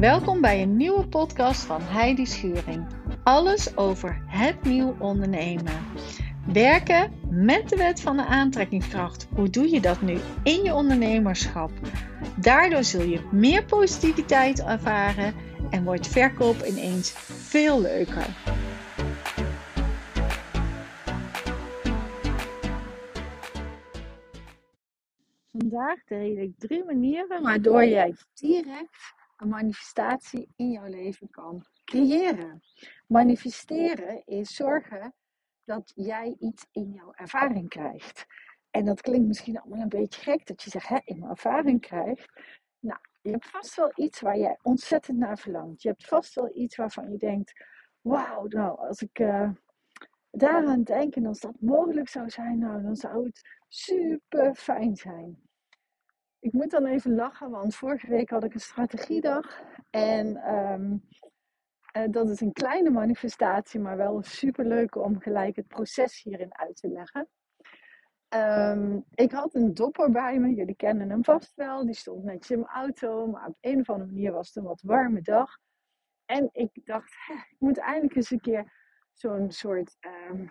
Welkom bij een nieuwe podcast van Heidi Schuring. Alles over het nieuw ondernemen. Werken met de wet van de aantrekkingskracht. Hoe doe je dat nu in je ondernemerschap? Daardoor zul je meer positiviteit ervaren en wordt verkoop ineens veel leuker. Vandaag deel ik drie manieren waardoor jij direct een manifestatie in jouw leven kan creëren. Manifesteren is zorgen dat jij iets in jouw ervaring krijgt. En dat klinkt misschien allemaal een beetje gek dat je zegt, hè, in mijn ervaring krijgt. Nou, je hebt vast wel iets waar jij ontzettend naar verlangt. Je hebt vast wel iets waarvan je denkt, wauw, nou, als ik uh, daaraan denk en als dat mogelijk zou zijn, nou, dan zou het super fijn zijn. Ik moet dan even lachen, want vorige week had ik een strategiedag. En um, dat is een kleine manifestatie, maar wel super leuk om gelijk het proces hierin uit te leggen. Um, ik had een dopper bij me, jullie kennen hem vast wel. Die stond netjes in mijn auto, maar op een of andere manier was het een wat warme dag. En ik dacht, ik moet eindelijk eens een keer zo'n soort, um,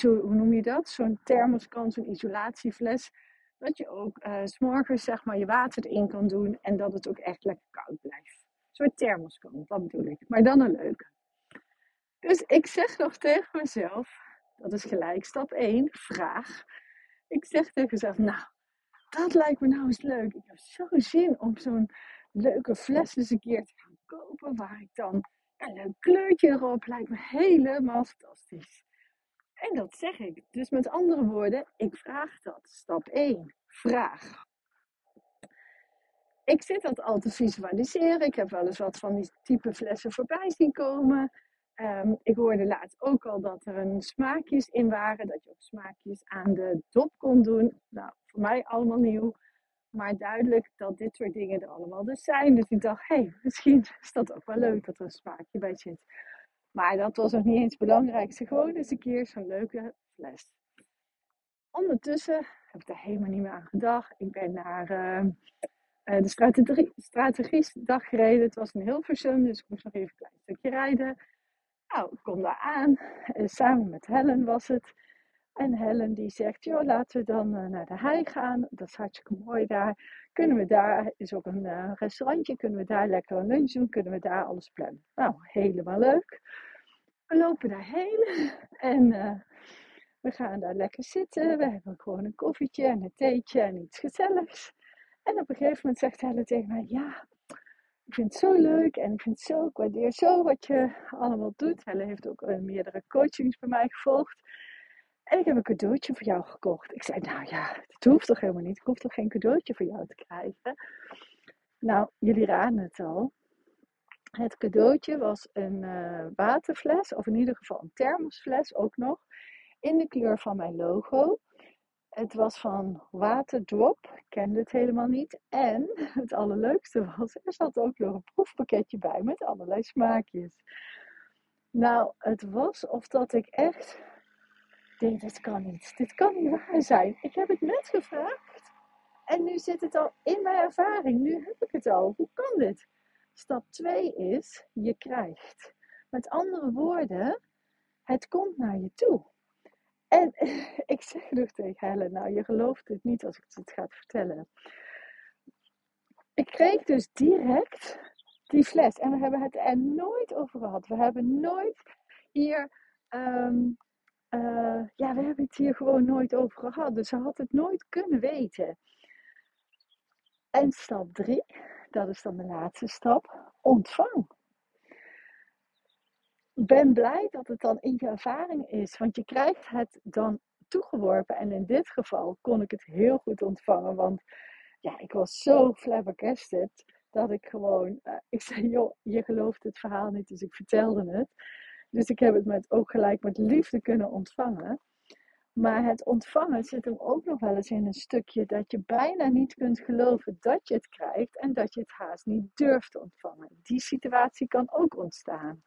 hoe noem je dat? Zo'n thermoskan, zo'n isolatiefles dat je ook uh, s'morgens zeg maar je water erin kan doen en dat het ook echt lekker koud blijft. Een soort thermoskan, dat bedoel ik. Maar dan een leuke. Dus ik zeg nog tegen mezelf, dat is gelijk stap 1, vraag. Ik zeg tegen mezelf, nou, dat lijkt me nou eens leuk. Ik heb zo'n zin om zo'n leuke fles eens een keer te gaan kopen, waar ik dan een leuk kleurtje erop lijkt me helemaal fantastisch. En dat zeg ik. Dus met andere woorden, ik vraag dat. Stap 1. Vraag. Ik zit dat al te visualiseren. Ik heb wel eens wat van die type flessen voorbij zien komen. Um, ik hoorde laatst ook al dat er een smaakjes in waren. Dat je ook smaakjes aan de dop kon doen. Nou, voor mij allemaal nieuw. Maar duidelijk dat dit soort dingen er allemaal dus zijn. Dus ik dacht, hé, hey, misschien is dat ook wel leuk dat er een smaakje bij zit. Maar dat was nog niet eens het belangrijkste. Gewoon eens een keer zo'n leuke fles. Ondertussen heb ik daar helemaal niet meer aan gedacht. Ik ben naar uh, de strategie, strategiedag gereden. Het was een Hilversum, dus ik moest nog even een klein stukje rijden. Nou, ik kom daar aan. Uh, samen met Helen was het. En Helen die zegt, joh, laten we dan uh, naar de hei gaan. Dat is hartstikke mooi daar. Kunnen we daar, is ook een restaurantje, kunnen we daar lekker een lunch doen? Kunnen we daar alles plannen? Nou, helemaal leuk. We lopen daarheen en uh, we gaan daar lekker zitten. We hebben gewoon een koffietje en een theetje en iets gezelligs. En op een gegeven moment zegt Helen tegen mij, ja, ik vind het zo leuk en ik vind het zo, ik waardeer zo wat je allemaal doet. Helen heeft ook meerdere coachings bij mij gevolgd. En ik heb een cadeautje voor jou gekocht. Ik zei, nou ja, het hoeft toch helemaal niet. Ik hoef toch geen cadeautje voor jou te krijgen. Nou, jullie raden het al. Het cadeautje was een uh, waterfles, of in ieder geval een thermosfles ook nog, in de kleur van mijn logo. Het was van Waterdrop, ik kende het helemaal niet. En het allerleukste was, er zat ook nog een proefpakketje bij met allerlei smaakjes. Nou, het was of dat ik echt denk, dit kan niet. Dit kan niet waar zijn. Ik heb het net gevraagd en nu zit het al in mijn ervaring. Nu heb ik het al. Hoe kan dit? Stap 2 is, je krijgt. Met andere woorden, het komt naar je toe. En ik zeg nog tegen Helen, nou je gelooft het niet als ik het ga vertellen. Ik kreeg dus direct die fles. En we hebben het er nooit over gehad. We hebben nooit hier um, uh, ja, we hebben het hier gewoon nooit over gehad. Dus ze had het nooit kunnen weten. En stap 3, dat is dan de laatste stap, ontvang. Ben blij dat het dan in je ervaring is, want je krijgt het dan toegeworpen. En in dit geval kon ik het heel goed ontvangen, want ja, ik was zo flabbergasted dat ik gewoon, uh, ik zei, joh, je gelooft het verhaal niet, dus ik vertelde het. Dus ik heb het met, ook gelijk met liefde kunnen ontvangen. Maar het ontvangen zit hem ook nog wel eens in een stukje dat je bijna niet kunt geloven dat je het krijgt en dat je het haast niet durft te ontvangen. Die situatie kan ook ontstaan.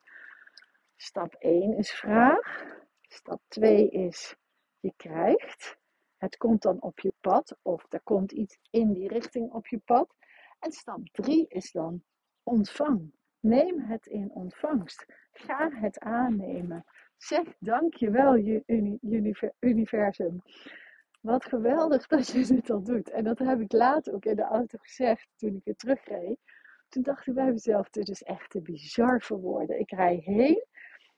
Stap 1 is vraag. Stap 2 is je krijgt. Het komt dan op je pad of er komt iets in die richting op je pad. En stap 3 is dan ontvang. Neem het in ontvangst. Ga het aannemen. Zeg dankjewel, universum. Wat geweldig dat je dit al doet. En dat heb ik later ook in de auto gezegd toen ik weer terugreed. Toen dacht ik bij mezelf, dit is echt te bizar voor woorden. Ik rij heen,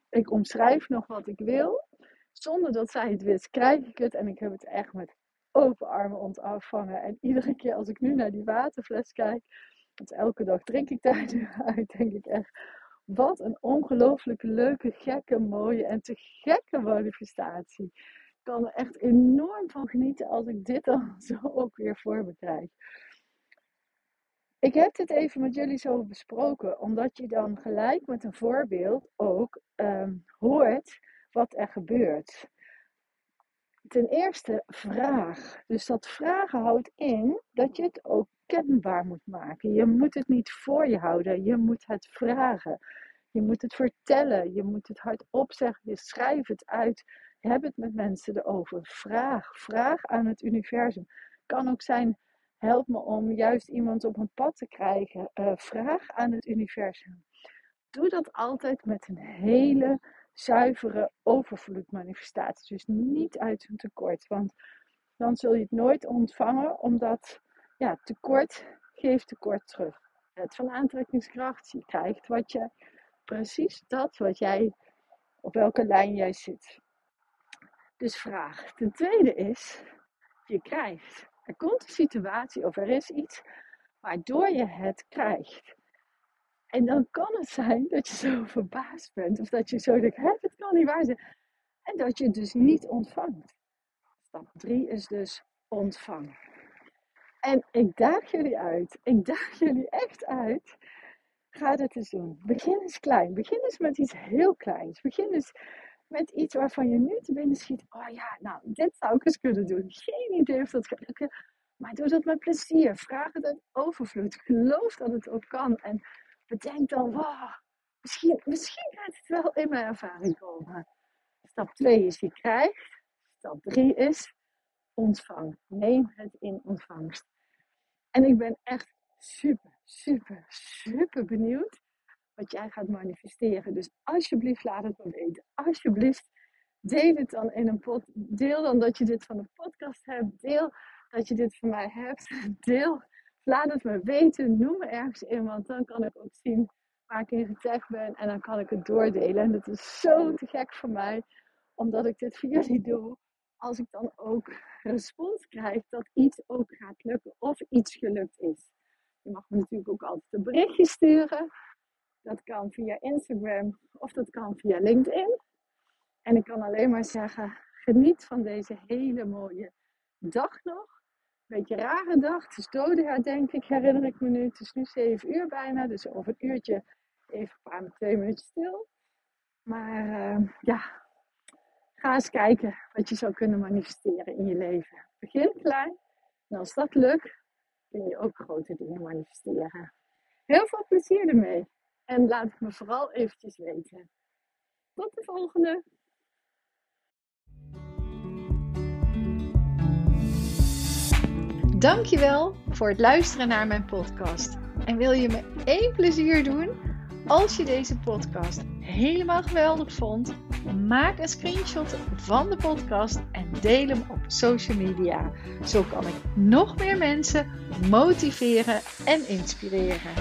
ik omschrijf nog wat ik wil. Zonder dat zij het wist, krijg ik het. En ik heb het echt met open armen ontvangen. En iedere keer als ik nu naar die waterfles kijk, want elke dag drink ik daar nu uit, denk ik echt, wat een ongelooflijke leuke, gekke, mooie en te gekke manifestatie. Ik kan er echt enorm van genieten als ik dit dan zo ook weer voor me krijg. Ik heb dit even met jullie zo besproken, omdat je dan gelijk met een voorbeeld ook um, hoort wat er gebeurt. Ten eerste vraag. Dus dat vragen houdt in dat je het ook kenbaar moet maken. Je moet het niet voor je houden, je moet het vragen. Je moet het vertellen, je moet het hardop zeggen, je schrijft het uit. Heb het met mensen erover. Vraag, vraag aan het universum. Kan ook zijn, help me om juist iemand op een pad te krijgen. Uh, vraag aan het universum. Doe dat altijd met een hele zuivere overvloedmanifestatie. Dus niet uit een tekort. Want dan zul je het nooit ontvangen, omdat ja, tekort geeft tekort terug. Het van aantrekkingskracht, je krijgt wat je, precies dat wat jij, op welke lijn jij zit. Dus vraag. Ten tweede is, je krijgt. Er komt een situatie of er is iets waardoor je het krijgt. En dan kan het zijn dat je zo verbaasd bent. Of dat je zo denkt, hè, het kan niet waar zijn. En dat je het dus niet ontvangt. Stap 3 is dus ontvangen. En ik daag jullie uit. Ik daag jullie echt uit. Ga het eens doen. Begin eens klein. Begin eens met iets heel kleins. Begin eens met iets waarvan je nu te binnen schiet. Oh ja, nou, dit zou ik eens kunnen doen. Geen idee of dat gaat lukken. Maar doe dat met plezier. Vraag het uit overvloed. Geloof dat het ook kan. En bedenk dan, wow, misschien, misschien gaat het wel in mijn ervaring komen. Stap 2 is je krijgt. Stap 3 is ontvang. Neem het in ontvangst. En ik ben echt super, super, super benieuwd wat jij gaat manifesteren. Dus alsjeblieft laat het me weten. Alsjeblieft deel het dan in een pot. Deel dan dat je dit van de podcast hebt. Deel dat je dit van mij hebt. Deel laat het me weten. Noem me ergens in, want dan kan ik ook zien waar ik in getagd ben. En dan kan ik het doordelen. En dat is zo te gek voor mij, omdat ik dit voor jullie doe. Als ik dan ook respons krijg dat iets ook gaat lukken of iets gelukt is. Je mag me natuurlijk ook altijd een berichtje sturen. Dat kan via Instagram of dat kan via LinkedIn. En ik kan alleen maar zeggen, geniet van deze hele mooie dag nog beetje rare dag. Het is denk ik, herinner ik me nu. Het is nu 7 uur bijna, dus over een uurtje even een paar twee minuten stil. Maar uh, ja, ga eens kijken wat je zou kunnen manifesteren in je leven. Begin klein en als dat lukt, kun je ook grote dingen manifesteren. Heel veel plezier ermee en laat het me vooral eventjes weten. Tot de volgende! Dankjewel voor het luisteren naar mijn podcast. En wil je me één plezier doen? Als je deze podcast helemaal geweldig vond, maak een screenshot van de podcast en deel hem op social media. Zo kan ik nog meer mensen motiveren en inspireren.